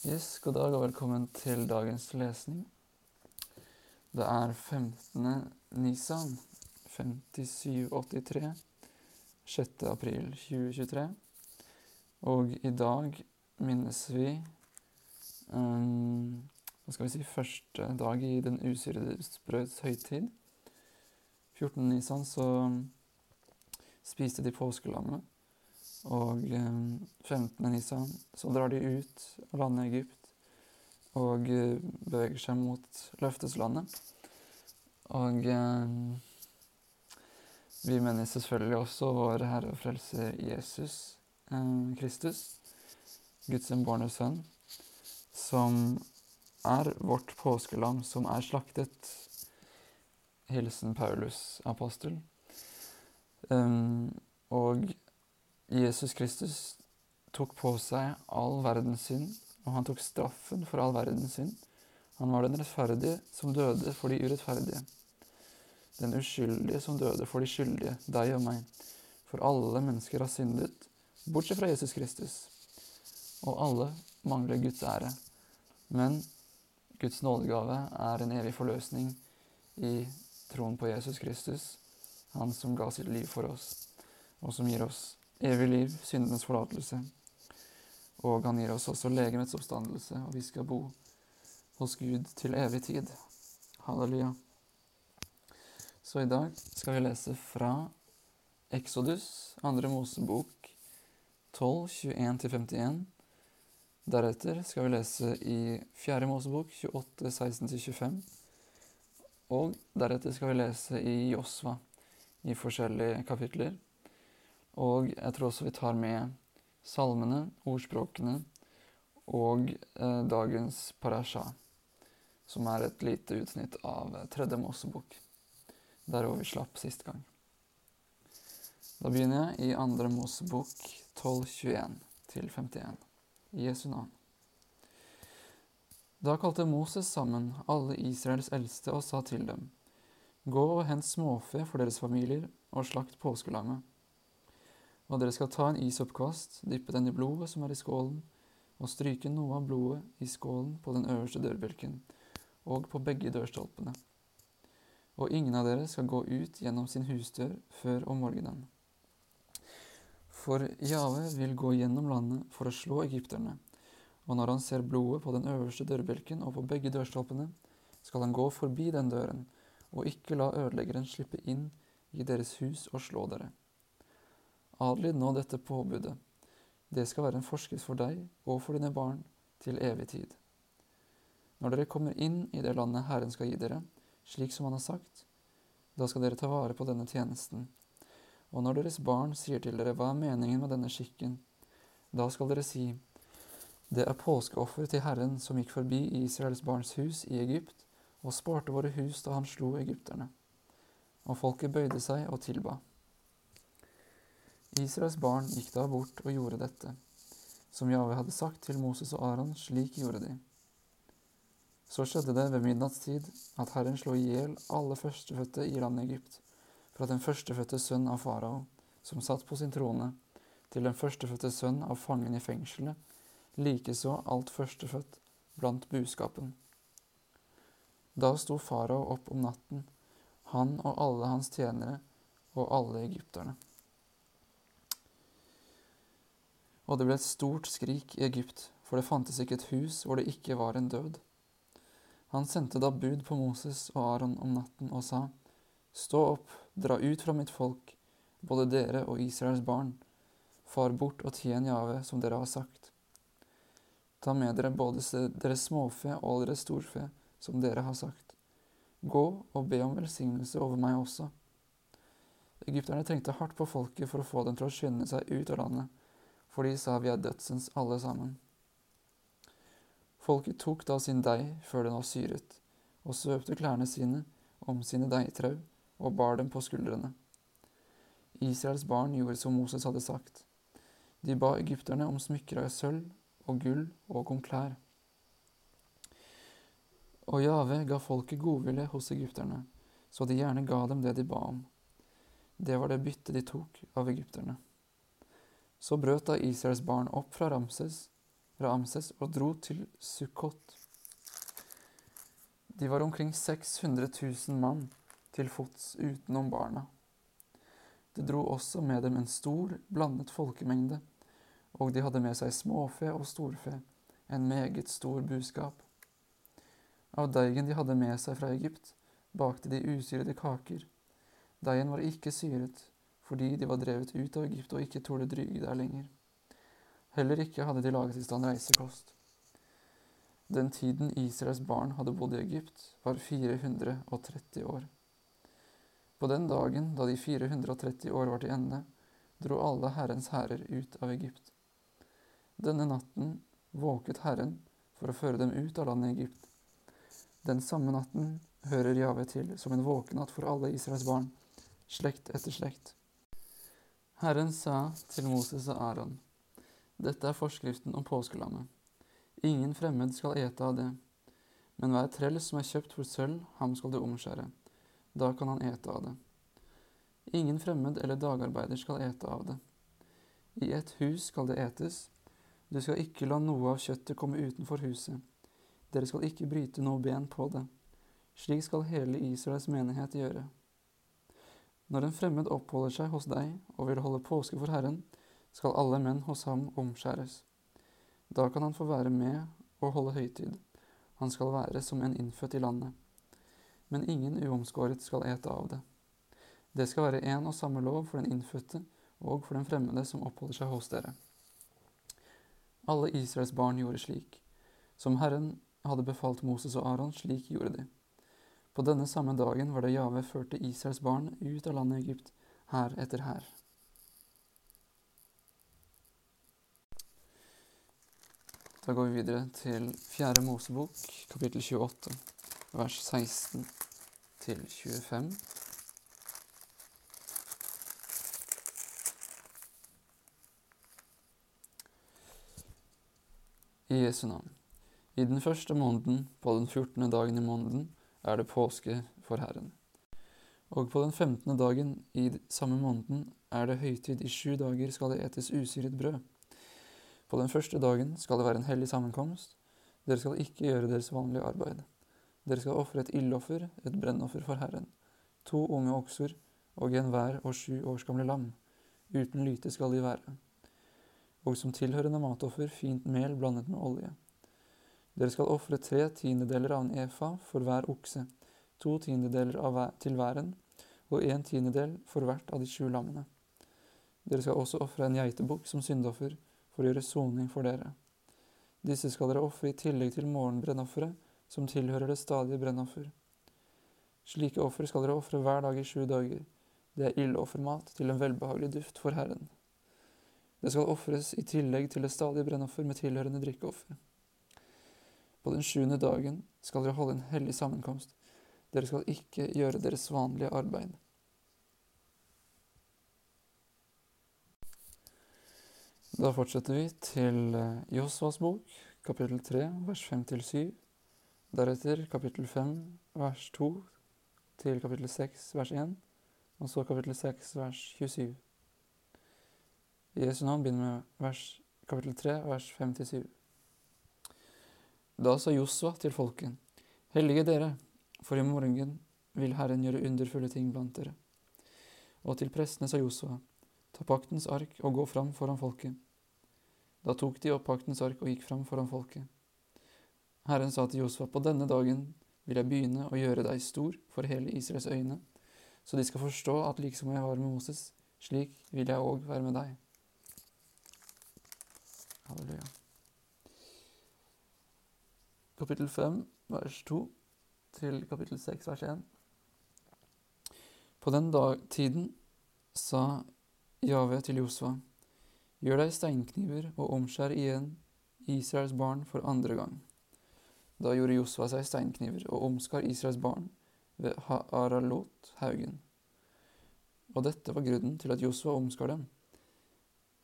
Yes, god dag og velkommen til dagens lesning. Det er 15. Nisan 5783, 6. april 2023. Og i dag minnes vi um, hva skal vi si, første dag i den usyrede brøds høytid. 14. Nisan så spiste de påskelammet. Og 15. Eh, Nisan så drar de ut av landet Egypt og eh, beveger seg mot løfteslandet. Og eh, vi mener selvfølgelig også vår Herre og Frelser Jesus Kristus, Guds innbårne sønn, som er vårt påskelam, som er slaktet. Hilsen Paulus apostel. Um, og Jesus Kristus tok på seg all verdens synd, og han tok straffen for all verdens synd. Han var den rettferdige som døde for de urettferdige. Den uskyldige som døde for de skyldige, deg og meg. For alle mennesker har syndet, bortsett fra Jesus Kristus. Og alle mangler Guds ære. Men Guds nådegave er en evig forløsning i troen på Jesus Kristus, han som ga sitt liv for oss, og som gir oss evig liv, syndenes forlatelse. Og han gir oss også legemets oppstandelse, og vi skal bo hos Gud til evig tid. Halleluja. Så i dag skal vi lese fra Exodus, andre Mosebok, 12, 21-51. Deretter skal vi lese i fjerde Mosebok, 28, 16-25. Og deretter skal vi lese i Josva, i forskjellige kapitler. Og jeg tror også vi tar med salmene, ordspråkene og eh, dagens parasha, som er et lite utsnitt av tredje Mosebok, der vi slapp sist gang. Da begynner jeg i andre Mosebok 12.21 til 51, i Jesu navn. Da kalte Moses sammen alle Israels eldste og sa til dem, Gå og hent småfe for deres familier og slakt påskelammet. Og dere skal ta en isoppkvast, dyppe den i blodet som er i skålen, og stryke noe av blodet i skålen på den øverste dørbjelken og på begge dørstolpene. Og ingen av dere skal gå ut gjennom sin husdør før om morgenen. For Jave vil gå gjennom landet for å slå egypterne, og når han ser blodet på den øverste dørbjelken og på begge dørstolpene, skal han gå forbi den døren, og ikke la ødeleggeren slippe inn i deres hus og slå dere. Adlyd nå dette påbudet. Det skal være en forskrift for deg og for dine barn til evig tid. Når dere kommer inn i det landet Herren skal gi dere, slik som Han har sagt, da skal dere ta vare på denne tjenesten. Og når deres barn sier til dere hva er meningen med denne skikken, da skal dere si, det er påskeoffer til Herren som gikk forbi Israels barns hus i Egypt og sparte våre hus da han slo egypterne. Og folket bøyde seg og tilba. Israels barn gikk da bort og gjorde dette, som Jave hadde sagt til Moses og Aron, slik gjorde de. Så skjedde det ved midnattstid at Herren slo i hjel alle førstefødte i landet Egypt, fra den førstefødte sønn av farao, som satt på sin trone, til den førstefødte sønn av fangen i fengselet, likeså alt førstefødt blant buskapen. Da sto farao opp om natten, han og alle hans tjenere og alle egypterne. Og det ble et stort skrik i Egypt, for det fantes ikke et hus hvor det ikke var en død. Han sendte da bud på Moses og Aron om natten og sa, Stå opp, dra ut fra mitt folk, både dere og Israels barn, far bort og tjen Jave som dere har sagt. Ta med dere både deres småfe og deres storfe, som dere har sagt. Gå og be om velsignelse over meg også. Egypterne trengte hardt på folket for å få dem til å skynde seg ut av landet for de sa vi er dødsens alle sammen. Folket tok da sin deig før den var syret, og svøpte klærne sine om sine deigtrau og bar dem på skuldrene. Israels barn gjorde som Moses hadde sagt. De ba egypterne om smykker av sølv og gull og om klær. Og Jave ga folket godvilje hos egypterne, så de gjerne ga dem det de ba om. Det var det byttet de tok av egypterne. Så brøt da Israels barn opp fra Ramses, Ramses og dro til Sukkot. De var omkring 600 000 mann til fots utenom barna. Det dro også med dem en stor, blandet folkemengde, og de hadde med seg småfe og storfe, en meget stor buskap. Av deigen de hadde med seg fra Egypt, bakte de usyrede kaker. Deigen var ikke syret, fordi de var drevet ut av Egypt og ikke torde dryge der lenger. Heller ikke hadde de laget i stand reisekost. Den tiden Israels barn hadde bodd i Egypt, var 430 år. På den dagen da de 430 år var til ende, dro alle Herrens hærer ut av Egypt. Denne natten våket Herren for å føre dem ut av landet Egypt. Den samme natten hører Jave til som en våkenatt for alle Israels barn, slekt etter slekt. Herren sa til Moses og Aron, dette er forskriften om påskelammet. Ingen fremmed skal ete av det, men hver trell som er kjøpt for sølv, ham skal du omskjære. Da kan han ete av det. Ingen fremmed eller dagarbeider skal ete av det. I et hus skal det etes. Du skal ikke la noe av kjøttet komme utenfor huset. Dere skal ikke bryte noe ben på det. Slik skal hele Israels menighet gjøre. Når en fremmed oppholder seg hos deg og vil holde påske for Herren, skal alle menn hos ham omskjæres. Da kan han få være med og holde høytid. Han skal være som en innfødt i landet men ingen uomskåret skal ete av det. Det skal være én og samme lov for den innfødte og for den fremmede som oppholder seg hos dere. Alle Israels barn gjorde slik. Som Herren hadde befalt Moses og Aron, slik gjorde de. På denne samme dagen var det Jave førte Israels barn ut av landet Egypt, her etter her. Da går vi videre til Fjerde Mosebok, kapittel 28 vers 16 til 25. I Jesu navn. I den første måneden, på den 14. dagen i måneden, er det påske for Herren. Og på den 15. dagen i samme måneden er det høytid. I sju dager skal det etes usyret brød. På den første dagen skal det være en hellig sammenkomst. Dere skal ikke gjøre deres vanlige arbeid. Dere skal ofre et ildoffer, et brennoffer for Herren, to unge okser og en hver og sju års gamle lam. Uten lyte skal de være. Og som tilhørende matoffer fint mel blandet med olje. Dere skal ofre tre tiendedeler av en efa for hver okse, to tiendedeler hver, til væren og en tiendedel for hvert av de sju lammene. Dere skal også ofre en geitebukk som syndoffer for å gjøre soning for dere. Disse skal dere ofre i tillegg til morgenbrennofferet som tilhører det stadige brennoffer. Slike offer skal dere ofre hver dag i sju dager. Det er ildoffermat til en velbehagelig duft for Herren. Det skal ofres i tillegg til det stadige brennoffer med tilhørende drikkeoffer. På den sjuende dagen skal dere holde en hellig sammenkomst. Dere skal ikke gjøre deres vanlige arbeid. Da fortsetter vi til eh, Josvas bok, kapittel 3, vers 5-7. Deretter kapittel 5 vers 2 til kapittel 6 vers 1, og så kapittel 6 vers 27. Jesu navn begynner med vers, kapittel 3 vers 5-7. Da sa Josva til folket, Hellige dere, for i morgen vil Herren gjøre underfulle ting blant dere. Og til prestene sa Josva, ta paktens ark og gå fram foran folket. Da tok de opp paktens ark og gikk fram foran folket. Herren sa til Josva, på denne dagen vil jeg begynne å gjøre deg stor for hele Israels øyne, så de skal forstå at liksom jeg var med Moses, slik vil jeg òg være med deg. Halleluja. Kapittel 5, vers 2 til kapittel 6, vers 1. På den dag, tiden sa Jave til Josva, gjør deg steinkniver og omskjær igjen Israels barn for andre gang. Da gjorde Josva seg steinkniver og omskar Israels barn ved Haralot haugen. Og dette var grunnen til at Josva omskar dem.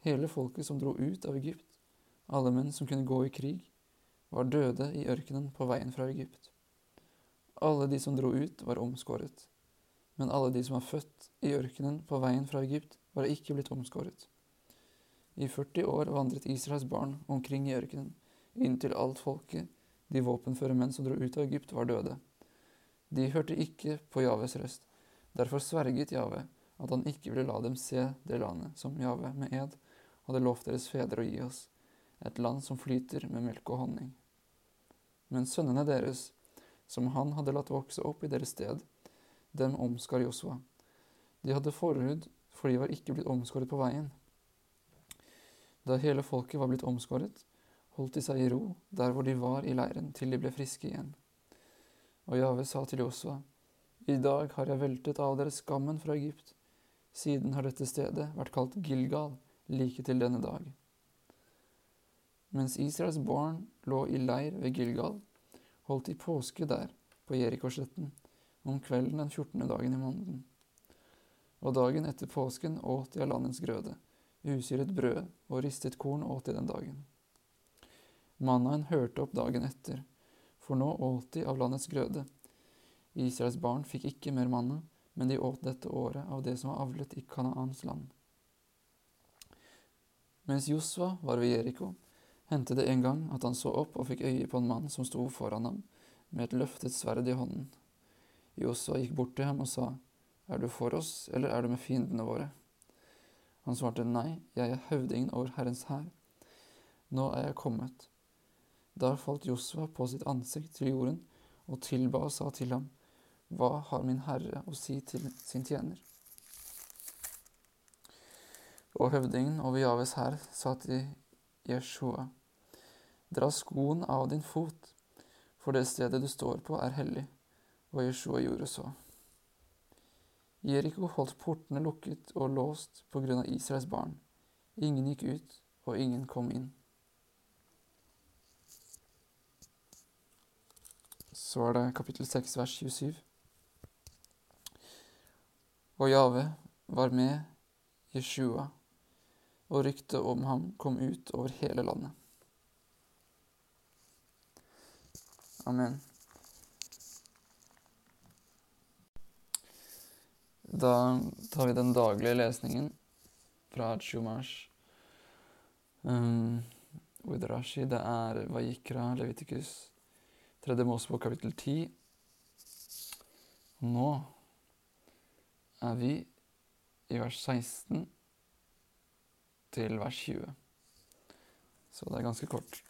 Hele folket som dro ut av Egypt, alle menn som kunne gå i krig, var døde i ørkenen på veien fra Egypt. Alle de som dro ut, var omskåret. Men alle de som var født i ørkenen på veien fra Egypt, var ikke blitt omskåret. I 40 år vandret Israels barn omkring i ørkenen inntil alt folket, de våpenføre menn som dro ut av Egypt, var døde. De hørte ikke på Javes røst. Derfor sverget Jave at han ikke ville la dem se det landet som Jave med ed hadde lovt deres fedre å gi oss, et land som flyter med melk og honning. Men sønnene deres, som han hadde latt vokse opp i deres sted, dem omskar Josua. De hadde forhud, for de var ikke blitt omskåret på veien. Da hele folket var blitt omskåret, holdt de seg i ro der hvor de var i leiren, til de ble friske igjen. Og Jave sa til Josua, I dag har jeg veltet av dere skammen fra Egypt. Siden har dette stedet vært kalt Gilgal, like til denne dag. Mens Israels barn lå i leir ved Gilgal, holdt de påske der, på Jerikosletten, om kvelden den 14. dagen i måneden. Og dagen etter påsken åt de av landets grøde usyret brød og ristet korn åt de den dagen. Mannaen hørte opp dagen etter, for nå åt de av landets grøde. Israels barn fikk ikke mer manna, men de åt dette året av det som var avlet i Kanaans land. Mens Josva var ved Jeriko, hendte det en gang at han så opp og fikk øye på en mann som sto foran ham med et løftet sverd i hånden. Josua gikk bort til ham og sa, Er du for oss, eller er du med fiendene våre? Han svarte, Nei, jeg er høvdingen over Herrens hær. Nå er jeg kommet. Da falt Josua på sitt ansikt til jorden og tilba og sa til ham, Hva har min herre å si til sin tjener? Og høvdingen over Javes hær sa til Jeshua, Dra skoen av din fot, for det stedet du står på, er hellig. Og Jeshua gjorde så. Jeriko holdt portene lukket og låst på grunn av Israels barn. Ingen gikk ut, og ingen kom inn. Så er det kapittel 6, vers 27. Og Jave var med Jeshua, og ryktet om ham kom ut over hele landet. Amen. Da tar vi den daglige lesningen fra Chumash. Um, det er Vajikra, Levitikus, tredje Mosebok kapittel 10. Nå er vi i vers 16 til vers 20. Så det er ganske kort.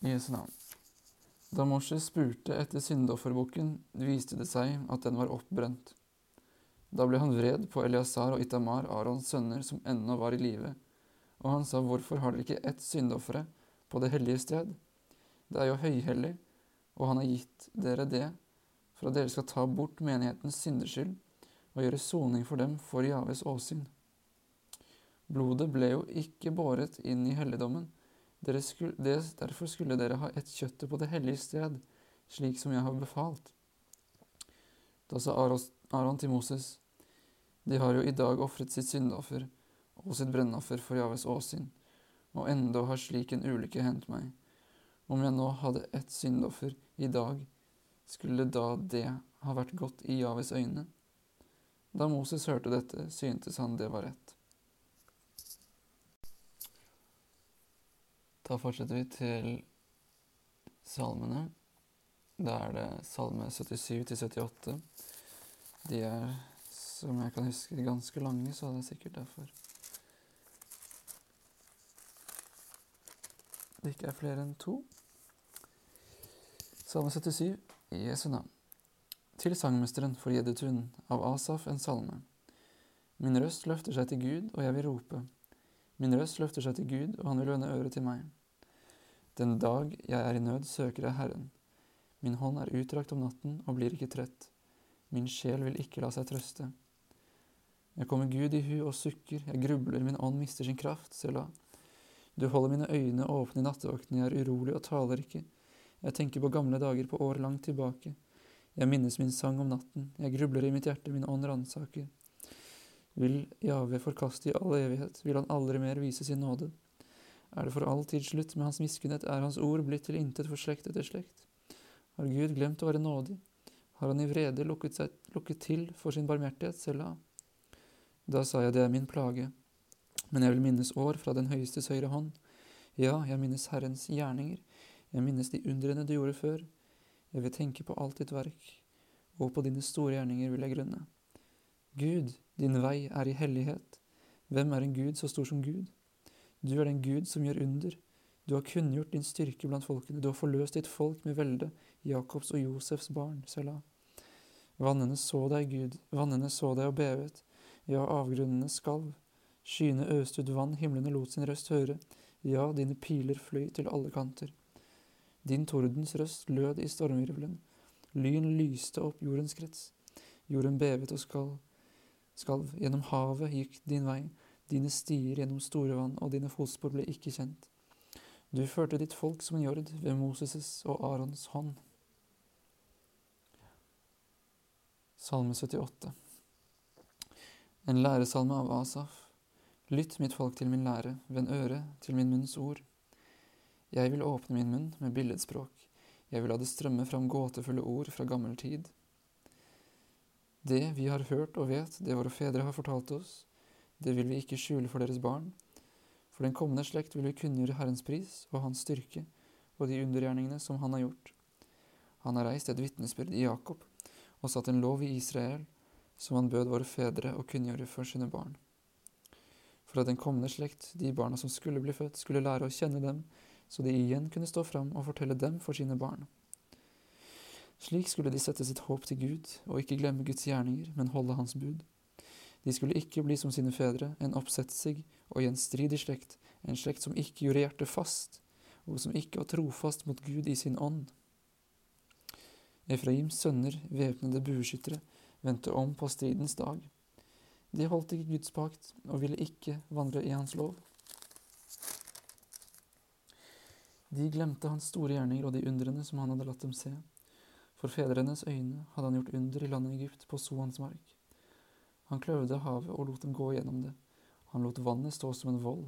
Jesu navn. Da Moshe spurte etter syndeofferbukken, viste det seg at den var oppbrent. Da ble han vred på Eliasar og Itamar, Arons sønner, som ennå var i live, og han sa, Hvorfor har dere ikke ett syndoffere på det hellige sted? Det er jo høyhellig, og han har gitt dere det for at dere skal ta bort menighetens synderskyld og gjøre soning for dem for Javes åsyn. Blodet ble jo ikke båret inn i helligdommen, skulle, det, derfor skulle dere ha ett kjøttet på det hellige sted, slik som jeg har befalt. Da sa Aron til Moses, de har jo i dag ofret sitt syndoffer og sitt brennoffer for Javes åsyn, og enda har slik en ulykke hendt meg. Om jeg nå hadde ett syndoffer i dag, skulle da det ha vært godt i Javes øyne? Da Moses hørte dette, syntes han det var rett. Da fortsetter vi til salmene. Da er det salme 77 til 78. De er, som jeg kan huske, ganske lange, så det er sikkert derfor det ikke er flere enn to. Salme 77 i Jesu navn. Til sangmesteren for Gjeddetun, av Asaf en salme. Min røst løfter seg til Gud, og jeg vil rope. Min røst løfter seg til Gud, og han vil vende øret til meg. Den dag jeg er i nød, søker jeg Herren. Min hånd er utdrakt om natten og blir ikke trett. Min sjel vil ikke la seg trøste. Jeg kommer Gud i hu og sukker, jeg grubler, min ånd mister sin kraft, Selah. Du holder mine øyne åpne i nattevakten, jeg er urolig og taler ikke. Jeg tenker på gamle dager, på år langt tilbake. Jeg minnes min sang om natten, jeg grubler i mitt hjerte, min ånd ransaker. Vil Jave forkaste i all evighet, vil han aldri mer vise sin nåde. Er det for all tid slutt med hans miskunnhet, er hans ord blitt til intet for slekt etter slekt. Har Gud glemt å være nådig? Har han i vrede lukket, seg, lukket til for sin barmhjertighet, Selah? Da sa jeg det er min plage, men jeg vil minnes år fra den høyestes høyre hånd. Ja, jeg minnes Herrens gjerninger, jeg minnes de undrene du gjorde før. Jeg vil tenke på alt ditt verk, og på dine store gjerninger vil jeg grunne. Gud, din vei er i hellighet. Hvem er en Gud så stor som Gud? Du er den Gud som gjør under. Du har kunngjort din styrke blant folkene, du har forløst ditt folk med velde, Jakobs og Josefs barn, Selah. Vannene så deg, Gud, vannene så deg og bevet, ja, avgrunnene skalv. Skyene øste ut vann, himlene lot sin røst høre, ja, dine piler fløy til alle kanter. Din tordens røst lød i stormvirvelen, lyn lyste opp jordens krets. Jorden bevet og skalv. Gjennom havet gikk din vei, dine stier gjennom store vann, og dine fotspor ble ikke kjent. Du førte ditt folk som en jord ved Moses' og Arons hånd. Salme 78 En læresalme av Asaf. Lytt, mitt folk, til min lære, vend øre til min munns ord. Jeg vil åpne min munn med billedspråk, jeg vil la det strømme fram gåtefulle ord fra gammel tid. Det vi har hørt og vet, det våre fedre har fortalt oss, det vil vi ikke skjule for deres barn. For den kommende slekt vil vi kunngjøre Herrens pris og Hans styrke og de undergjerningene som Han har gjort. Han har reist et vitnesbyrd i Jakob og satt en lov i Israel, som han bød våre fedre å kunngjøre for sine barn. For at den kommende slekt, de barna som skulle bli født, skulle lære å kjenne dem, så de igjen kunne stå fram og fortelle dem for sine barn. Slik skulle de sette sitt håp til Gud og ikke glemme Guds gjerninger, men holde Hans bud. De skulle ikke bli som sine fedre, en oppsetsig og gjenstridig slekt, en slekt som ikke gjorde hjertet fast, og som ikke var trofast mot Gud i sin ånd. Efraims sønner, væpnede bueskyttere, vendte om på stridens dag. De holdt ikke Guds pakt og ville ikke vandre i hans lov. De glemte hans store gjerninger og de undrene som han hadde latt dem se. For fedrenes øyne hadde han gjort under i landet Egypt, på Soans mark. Han kløvde havet og lot dem gå gjennom det. Han lot vannet stå som en vold.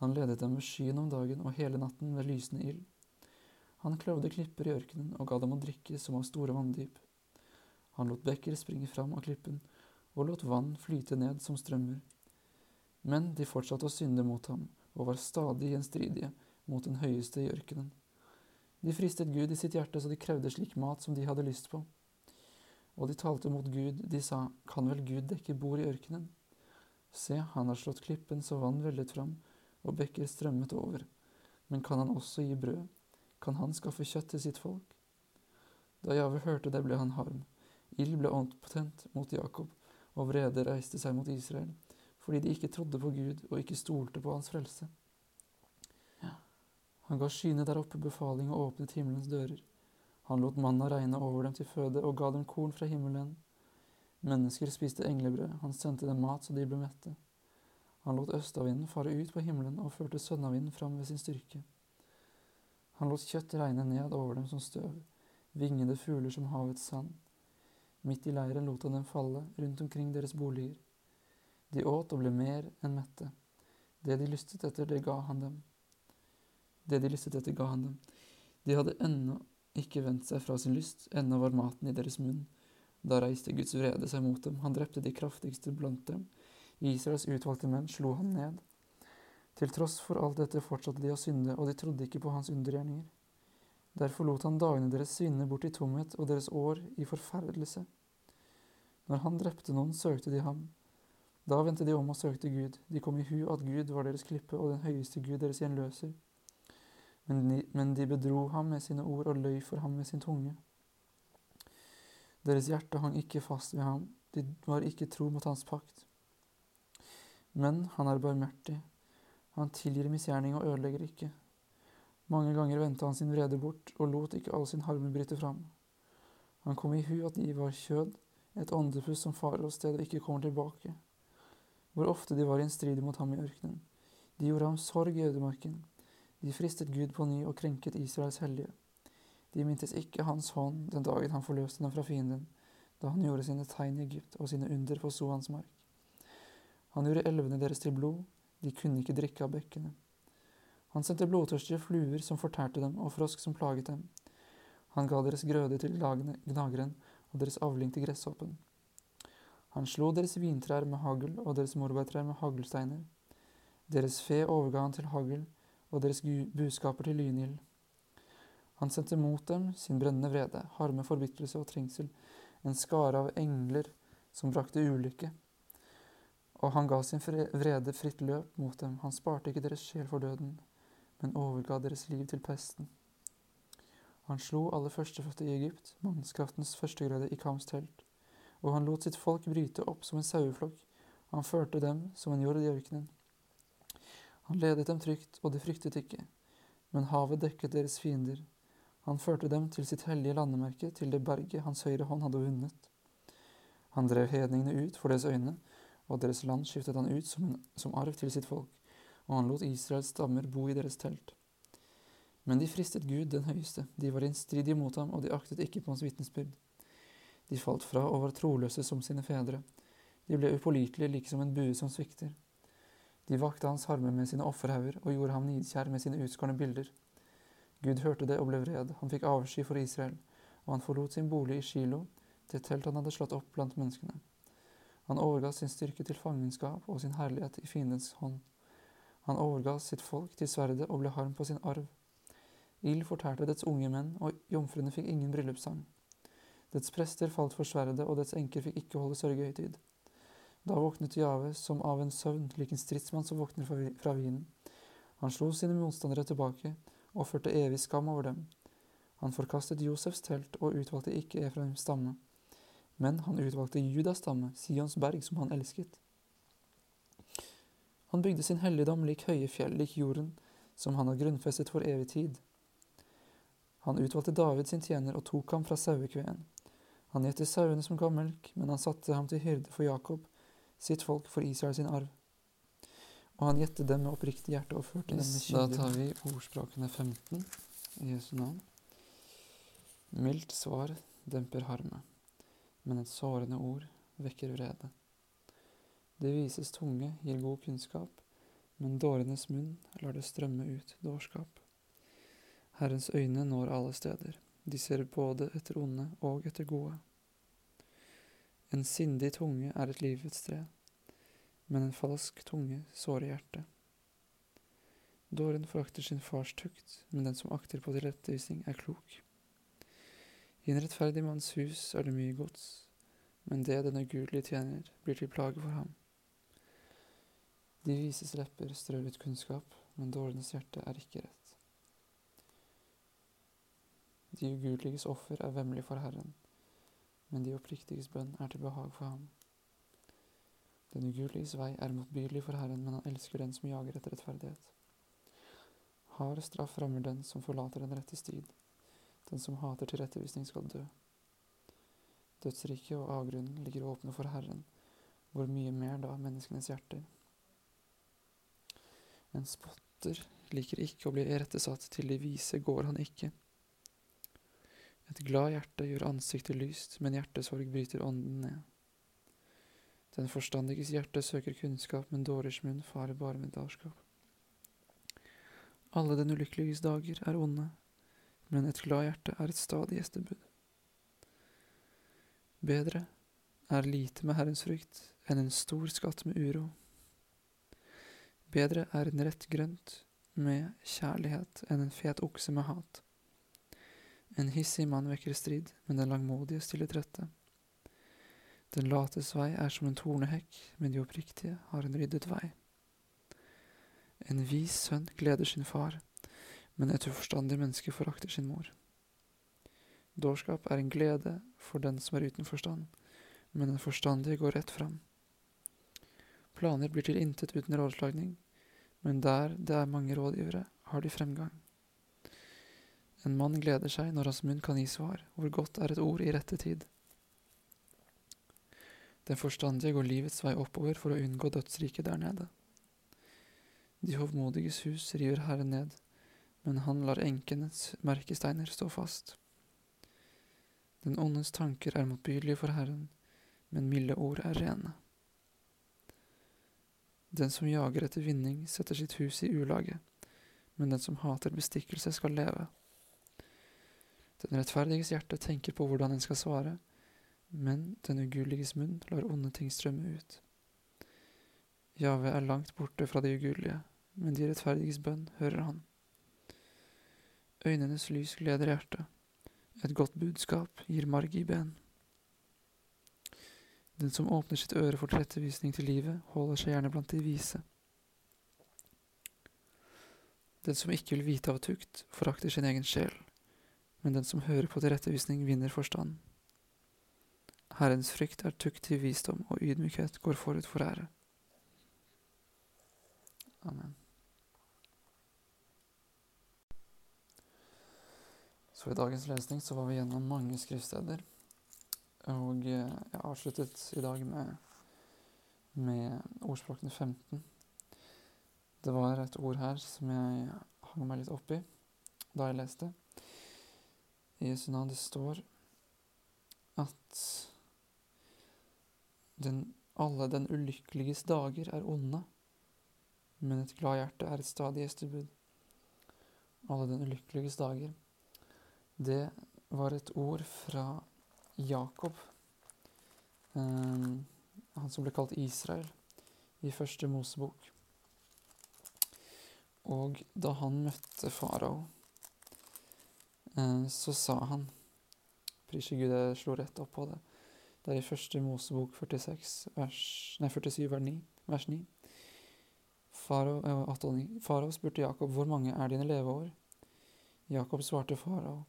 Han ledet dem med skyen om dagen og hele natten ved lysende ild. Han kløvde klipper i ørkenen og ga dem å drikke som av store vanndyp. Han lot bekker springe fram av klippen og lot vann flyte ned som strømmer. Men de fortsatte å synde mot ham og var stadig gjenstridige mot den høyeste i ørkenen. De fristet Gud i sitt hjerte, så de krevde slik mat som de hadde lyst på. Og de talte mot Gud, de sa, kan vel Gud dekke bord i ørkenen? Se, han har slått klippen så vann vellet fram, og bekker strømmet over. Men kan han også gi brød? Kan han skaffe kjøtt til sitt folk? Da Jave hørte det, ble han harm. Ild ble åndpotent mot Jakob, og vrede reiste seg mot Israel, fordi de ikke trodde på Gud og ikke stolte på hans frelse. Han ga skyene der oppe befaling og åpnet himmelens dører. Han lot manna regne over dem til føde og ga dem korn fra himmelen. Mennesker spiste englebrød, han sendte dem mat så de ble mette. Han lot østavinden fare ut på himmelen og førte sønnavinden fram ved sin styrke. Han lot kjøtt regne ned over dem som støv, vingede fugler som havets sand. Midt i leiren lot han dem falle, rundt omkring deres boliger. De åt og ble mer enn mette. Det de lystet etter, det ga han dem. Det de lystet etter, ga han dem. De hadde ennå ikke vendt seg fra sin lyst, ennå var maten i deres munn. Da reiste Guds vrede seg mot dem, han drepte de kraftigste blant dem. Israels utvalgte menn slo han ned. Til tross for alt dette fortsatte de å synde, og de trodde ikke på hans undergjerninger. Derfor lot han dagene deres svinne bort i tomhet og deres år i forferdelse. Når han drepte noen, søkte de ham. Da vendte de om og søkte Gud. De kom i hu at Gud var deres klippe og den høyeste Gud deres gjenløser men de, bedro ham med sine ord og løy for ham med sin tunge. Deres hjerte hang ikke fast ved ham, de var ikke tro mot hans pakt. Men han er barmhjertig, han tilgir misgjerning og ødelegger ikke. Mange ganger vendte han sin vrede bort og lot ikke all sin harme bryte fram. Han kom i hu at de var kjød, et åndepust som farer av sted og ikke kommer tilbake. Hvor ofte de var i en strid mot ham i ørkenen. De gjorde ham sorg i ødemarken. De fristet Gud på ny og krenket Israels hellige. De mintes ikke hans hånd den dagen han forløste dem fra fienden, da han gjorde sine tegn i Egypt og sine under på Soans mark. Han gjorde elvene deres til blod, de kunne ikke drikke av bekkene. Han sendte blodtørstige fluer som fortærte dem, og frosk som plaget dem. Han ga deres grøde til gnageren og deres avling til gresshoppen. Han slo deres vintrær med hagl og deres morbærtrær med haglsteiner. Deres fe overga han til hagl, og deres budskaper til lynild. Han sendte mot dem sin brennende vrede, harme, forbitrelse og trengsel, en skare av engler som brakte ulykke. Og han ga sin vrede fritt løp mot dem, han sparte ikke deres sjel for døden, men overga deres liv til pesten. Han slo alle førstefødte i Egypt, mannskraftens førstegrøde i Kams telt, og han lot sitt folk bryte opp som en saueflokk, han førte dem som en jord i ørkenen. Han ledet dem trygt, og de fryktet ikke, men havet dekket deres fiender. Han førte dem til sitt hellige landemerke, til det berget hans høyre hånd hadde vunnet. Han drev hedningene ut for deres øyne, og deres land skiftet han ut som, en, som arv til sitt folk, og han lot Israels stammer bo i deres telt. Men de fristet Gud den høyeste, de var innstridige mot ham, og de aktet ikke på hans vitnesbyrd. De falt fra og var troløse som sine fedre. De ble upålitelige like som en bue som svikter. De vakte hans harme med sine offerhauger og gjorde ham nidkjær med sine utskårne bilder. Gud hørte det og ble vred, han fikk avsky for Israel, og han forlot sin bolig i Shilo, det telt han hadde slått opp blant menneskene. Han overga sin styrke til fangenskap og sin herlighet i fiendens hånd. Han overga sitt folk til sverdet og ble harm på sin arv. Ild fortærte dets unge menn, og jomfruene fikk ingen bryllupssang. Dets prester falt for sverdet, og dets enker fikk ikke holde sørgehøytid. Da våknet Jave som av en søvn, lik en stridsmann som våkner fra vinen. Han slo sine motstandere tilbake og førte evig skam over dem. Han forkastet Josefs telt og utvalgte ikke Efraims stamme. Men han utvalgte Judas stamme, Sions berg, som han elsket. Han bygde sin helligdom lik høye fjell, lik jorden, som han har grunnfestet for evig tid. Han utvalgte David sin tjener og tok ham fra sauekveen. Han gjette sauene som ga melk, men han satte ham til hyrde for Jakob, sitt folk for Israel sin arv. Og han gjette dem med oppriktig hjerte og førte yes, dem med kylling. Da tar vi ordspråkene 15 i Jesu navn. Mildt svar demper harme, men et sårende ord vekker vrede. Det vises tunge gir god kunnskap, men dårenes munn lar det strømme ut dårskap. Herrens øyne når alle steder, de ser både etter onde og etter gode. En sindig tunge er et livets tre, men en falsk tunge sårer hjertet. Dåren forakter sin fars tukt, men den som akter på tilrettevisning, er klok. I en rettferdig manns hus er det mye gods, men det den ugudelige tjener, blir til plage for ham. De vises lepper strør ut kunnskap, men dårenes hjerte er ikke rett. De ugudeliges offer er vemmelig for Herren, men de oppriktiges bønn er til behag for ham. Den ugudeliges vei er motbydelig for Herren, men han elsker den som jager etter rettferdighet. Hard straff rammer den som forlater den rette stid. Den som hater tilrettevisning, skal dø. Dødsriket og avgrunnen ligger åpne for Herren, hvor mye mer da menneskenes hjerter. En spotter liker ikke å bli irettesatt, til de vise går han ikke. Et glad hjerte gjør ansiktet lyst, men hjertesorg bryter ånden ned. Den forstandiges hjerte søker kunnskap, men dårers munn farer bare med dalskap. Alle den ulykkeliges dager er onde, men et glad hjerte er et stadig gjestebud. Bedre er lite med Herrens frykt enn en stor skatt med uro. Bedre er en rett grønt med kjærlighet enn en fet okse med hat. En hissig mann vekker strid, men den langmodige stiller trette. Den lates vei er som en tornehekk, men de oppriktige har en ryddet vei. En vis sønn gleder sin far, men et uforstandig menneske forakter sin mor. Dårskap er en glede for den som er uten forstand, men den forstandige går rett fram. Planer blir til intet uten rådslagning, men der det er mange rådgivere, har de fremgang. En mann gleder seg når hans munn kan gi svar, hvor godt er et ord i rette tid. Den forstandige går livets vei oppover for å unngå dødsriket der nede. De hovmodiges hus river Herren ned, men han lar enkenes merkesteiner stå fast. Den åndes tanker er motbydelige for Herren, men milde ord er rene. Den som jager etter vinning, setter sitt hus i ulage, men den som hater bestikkelse, skal leve. Den rettferdiges hjerte tenker på hvordan en skal svare, men den ugudeliges munn lar onde ting strømme ut. Jave er langt borte fra de ugudelige, men de rettferdiges bønn hører han. Øynenes lys gleder hjertet. Et godt budskap gir marg i ben. Den som åpner sitt øre for tilrettevisning til livet, holder seg gjerne blant de vise. Den som ikke vil vite av tukt, forakter sin egen sjel, men den som hører på tilrettevisning, vinner forstand. Herrens frykt er tukt til visdom, og ydmykhet går forut for ære. Amen. Så i dagens lesning så var vi gjennom mange skriftsteder. Og jeg avsluttet i dag med, med ordspråkene 15. Det var et ord her som jeg hang meg litt opp i da jeg leste. I Jesu navn det står at den, alle den ulykkeliges dager er onde, men et glad hjerte er et stadig gjestebud. Alle den ulykkeliges dager. Det var et ord fra Jakob, eh, han som ble kalt Israel, i første Mosebok. Og da han møtte farao, så sa han Prise Gud, jeg slo rett opp på det. Det er i første Mosebok 46, vers, nei, 47, vers 9. Vers 9. Farao, eh, farao spurte Jakob hvor mange er dine leveår. Jakob svarte farao.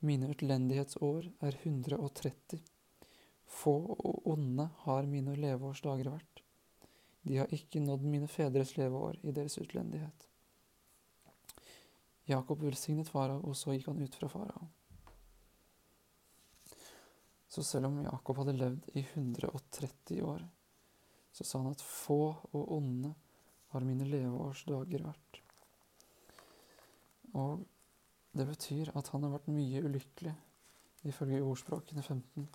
Mine utlendighetsår er 130. Få og onde har mine leveårsdager vært. De har ikke nådd mine fedres leveår i deres utlendighet. Jakob velsignet farao, og så gikk han ut fra farao. Så selv om Jakob hadde levd i 130 år, så sa han at få og onde har mine leveårsdager vært. Og det betyr at han har vært mye ulykkelig, ifølge ordspråkene 15.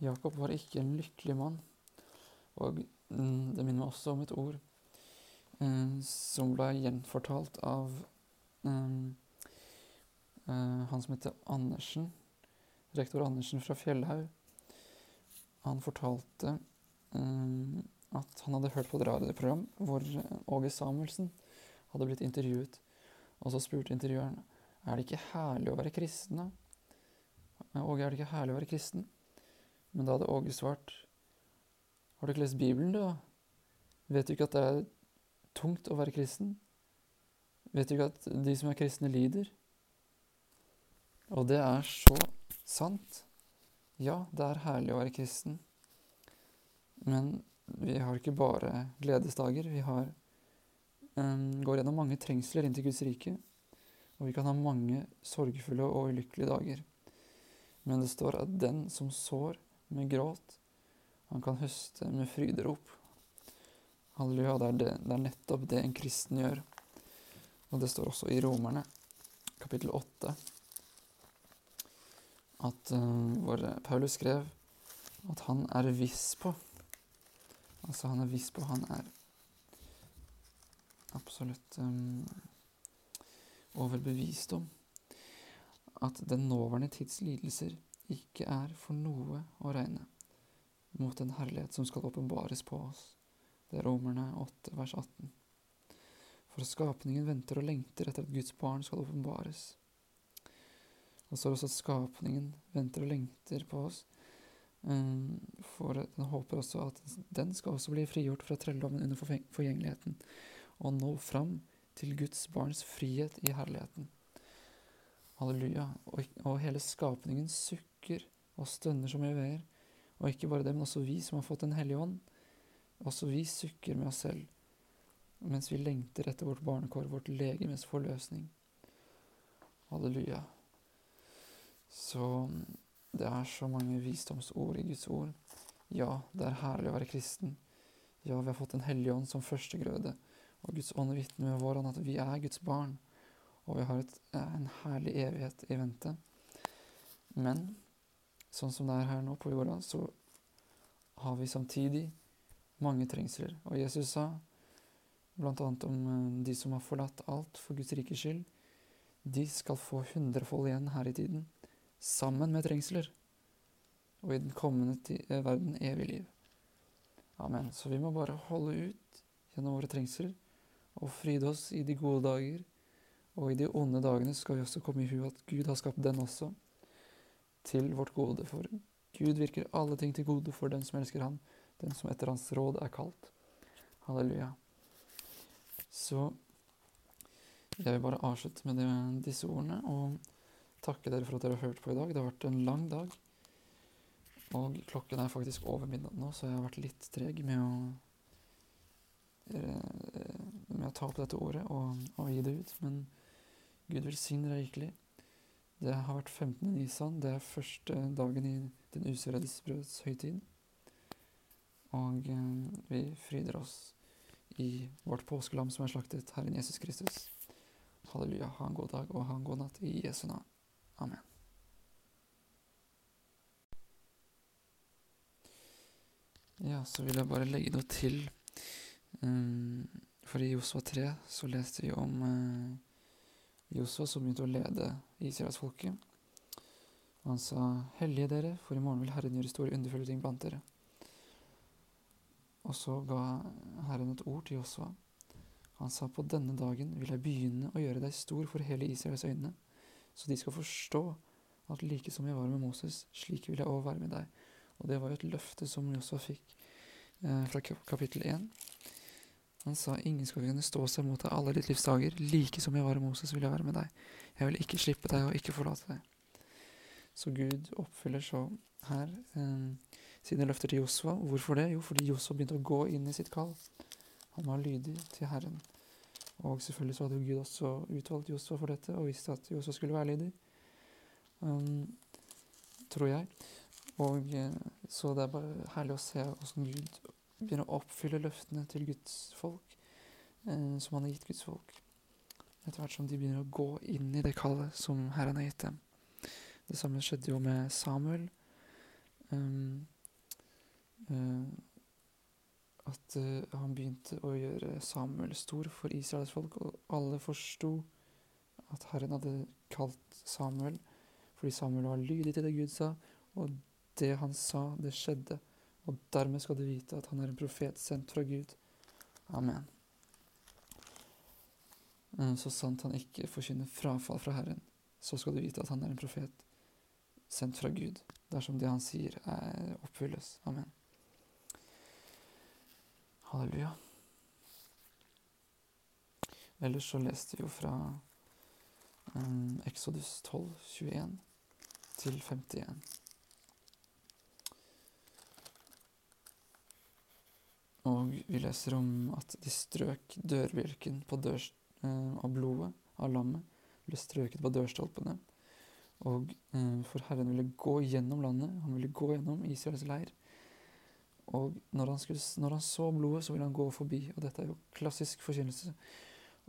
Jakob var ikke en lykkelig mann, og mm, det minner meg også om et ord eh, som ble gjenfortalt av han som heter Andersen, rektor Andersen fra Fjellhaug. Han fortalte eh, at han hadde hørt på et radioprogram hvor Åge Samuelsen hadde blitt intervjuet, og så spurte intervjueren er det ikke herlig å være kristen, da? Åge, er det ikke herlig å være kristen? Men da hadde Åge svart, har du ikke lest Bibelen, du, da? Vet du ikke at det er tungt å være kristen? Vet du ikke at de som er kristne, lider? Og det er så sant. Ja, det er herlig å være kristen. Men vi har ikke bare gledesdager. Vi har, um, går gjennom mange trengsler inn til Guds rike. Og vi kan ha mange sorgfulle og ulykkelige dager. Men det står at den som sår med gråt, han kan høste med fryderop. Halleluja, det er, det, det er nettopp det en kristen gjør. Og det står også i Romerne, kapittel 8, at uh, hvor Paulus skrev at han er viss på Altså, han er viss på, han er absolutt um, overbevist om at den nåværende tids lidelser ikke er for noe å regne mot den herlighet som skal åpenbares på oss. Det er Romerne 8, vers 18. For skapningen venter og lengter etter at Guds barn skal åpenbares. Det står også at skapningen venter og lengter på oss, um, for den håper også at den skal også bli frigjort fra trelldommen under forgjengeligheten, og nå fram til Guds barns frihet i herligheten. Halleluja. Og, og hele skapningen sukker og stønner som i veer. Og ikke bare det, men også vi som har fått Den hellige ånd. Også vi sukker med oss selv mens vi lengter etter vårt barnekår, vårt legemes forløsning. Halleluja. Så det er så mange visdomsord i Guds ord. Ja, det er herlig å være kristen. Ja, vi har fått Den hellige ånd som førstegrøde. Og Guds ånd vitner med vår ånd at vi er Guds barn, og vi har et, en herlig evighet i vente. Men sånn som det er her nå på jorda, så har vi samtidig mange trengsler. Og Jesus sa bl.a. om eh, de som har forlatt alt for Guds rikes skyld, de skal få hundrefold igjen her i tiden, sammen med trengsler, og i den kommende eh, verden evig liv. Amen. Så vi må bare holde ut gjennom våre trengsler og fryde oss i de gode dager, og i de onde dagene skal vi også komme i hu at Gud har skapt den også, til vårt gode. For Gud virker alle ting til gode for den som elsker ham, den som etter hans råd er kalt. Halleluja. Så jeg vil bare avslutte med disse ordene og takke dere for at dere har hørt på i dag. Det har vært en lang dag. Og klokken er faktisk over midnatt nå, så jeg har vært litt treg med å, eh, med å ta opp dette ordet og, og gi det ut. Men Gud velsigne deg rikelig. Det har vært 15. nisan. Det er første dagen i den usurredes brøds høytid. Og eh, vi fryder oss i vårt påskelam som er slaktet, Herren Jesus Kristus. Halleluja. Ha en god dag og ha en god natt i Jesu navn. Amen. Ja, så vil jeg bare legge noe til. Um, for i Josva 3 så leste vi om Josua Josva som begynte å lede Israelsfolket. Og han sa, Hellige dere, for i morgen vil Herren gjøre store underfulle ting blant dere. Og så ga Herren et ord til Josua. Han sa, På denne dagen vil jeg begynne å gjøre deg stor for hele Israels øyne, så de skal forstå at like som jeg var med Moses, slik vil jeg òg være med deg. Og det var jo et løfte som Josua fikk eh, fra kapittel 1. Han sa ingen skal kunne stå seg mot deg alle ditt livs dager. Like som jeg var med Moses, vil jeg være med deg. Jeg vil ikke slippe deg og ikke forlate deg. Så Gud oppfyller så her eh, sine løfter til Josua. Hvorfor det? Jo, fordi Josua begynte å gå inn i sitt kall. Han var lydig til Herren. Og selvfølgelig så hadde Gud også utvalgt Josua for dette og visste at Josua skulle være lydig. Um, tror jeg. Og eh, Så det er bare herlig å se hvordan Gud begynner å oppfylle løftene til Guds folk, eh, som han har gitt Guds folk. Etter hvert som de begynner å gå inn i det kallet som Herren har gitt dem. Det samme skjedde jo med Samuel. Um, at uh, han begynte å gjøre Samuel stor for Israels folk, og alle forsto at Herren hadde kalt Samuel fordi Samuel var lydig til det Gud sa, og det han sa, det skjedde. Og dermed skal du vite at han er en profet sendt fra Gud. Amen. Eh, så sant han ikke forkynner frafall fra Herren, så skal du vite at han er en profet sendt fra Gud, dersom det han sier, er oppfylles. Amen. Halleluja. Ellers så leste vi jo fra um, Exodus 12, 21 til 51. Og vi leser om at de strøk dørbjelken på dørs, eh, av blodet av lammet. Ble strøket på dørstolpene. Og eh, for Herren ville gå gjennom landet. Han ville gå gjennom Israels leir. Og når han, skulle, når han så blodet, så ville han gå forbi. Og dette er jo klassisk forkynnelse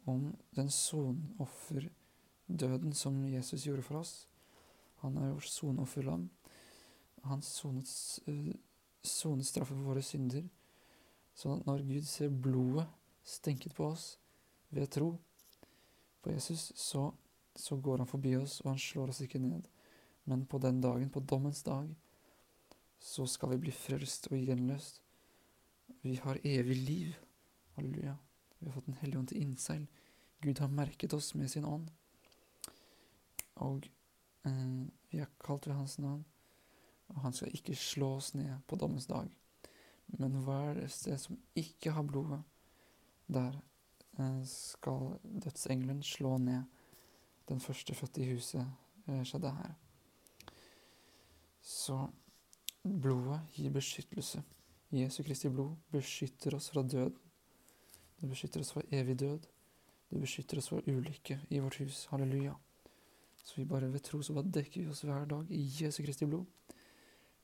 om den sonofferdøden som Jesus gjorde for oss. Han er vårt sonofferlam. Han sonet, uh, sonet straffe for våre synder Så når Gud ser blodet stenket på oss ved tro på Jesus, så, så går han forbi oss, og han slår oss ikke ned. Men på den dagen, på dommens dag, så skal vi bli frelst og gjenløst. Vi har evig liv. Halleluja. Vi har fått Den hellige ånd til innseil. Gud har merket oss med sin ånd. Og eh, vi er kalt ved hans navn. Og han skal ikke slå oss ned på dommens dag. Men hver sted som ikke har blodet, der eh, skal dødsengelen slå ned den førstefødte i huset, eh, skjedde her. Så blodet gir beskyttelse. Jesu Kristi blod beskytter oss fra død. Det beskytter oss fra evig død. Det beskytter oss fra ulykke i vårt hus. Halleluja. Så vi bare ved tro så bare dekker vi oss hver dag i Jesu Kristi blod,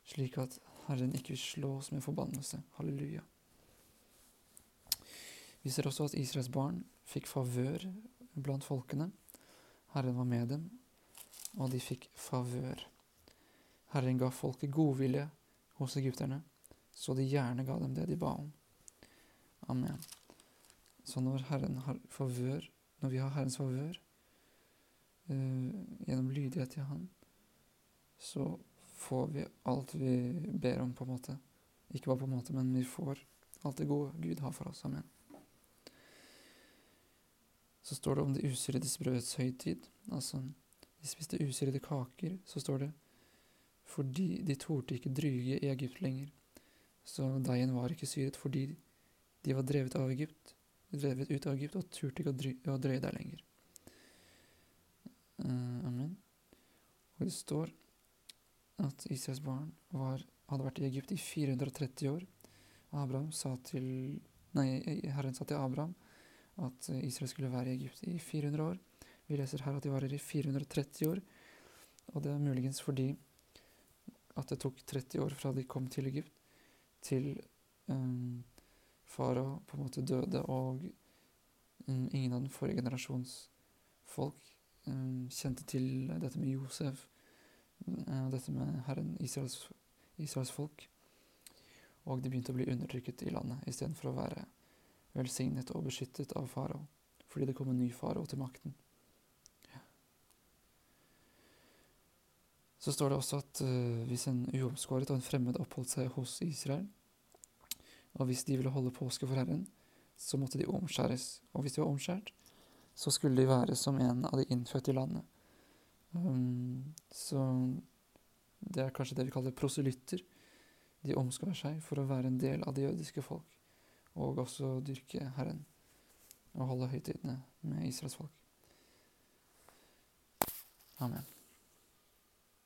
slik at Herren ikke vil slå oss med forbannelse. Halleluja. Vi ser også at Israels barn fikk favør blant folkene. Herren var med dem, og de fikk favør. Herren ga folket godvilje hos egypterne, så de gjerne ga dem det de ba om. Amen. Så når Herren har favør, når vi har Herrens favør uh, gjennom lydighet til Han, så får vi alt vi ber om, på en måte. Ikke bare på en måte, men vi får alt det gode Gud har for oss. Amen. Så står det om det usyrede brødets høytid. Altså, de spiste usyrede kaker, så står det fordi de torde ikke dryge i Egypt lenger. Så deigen var ikke syret fordi de var drevet av Egypt, drevet ut av Egypt og turte ikke å, dry, å drøye der lenger. Uh, amen. Og det står at Israels barn var, hadde vært i Egypt i 430 år. Abraham sa til Nei, Herren sa til Abraham at Israel skulle være i Egypt i 400 år. Vi leser her at de var her i 430 år, og det er muligens fordi at det tok 30 år fra de kom til Egypt, til um, farao på en måte døde, og um, ingen av den forrige generasjons folk um, kjente til dette med Josef, uh, dette med Herren, Israels, Israels folk. Og de begynte å bli undertrykket i landet istedenfor å være velsignet og beskyttet av farao, fordi det kom en ny farao til makten. Så står det også at uh, hvis en uomskåret og en fremmed oppholdt seg hos Israel, og hvis de ville holde påske for Herren, så måtte de omskjæres. Og hvis de var omskjært, så skulle de være som en av de innfødte i landet. Um, så det er kanskje det vi kaller proselytter. De omskar seg for å være en del av det jødiske folk og også dyrke Herren og holde høytidene med Israels folk. Amen.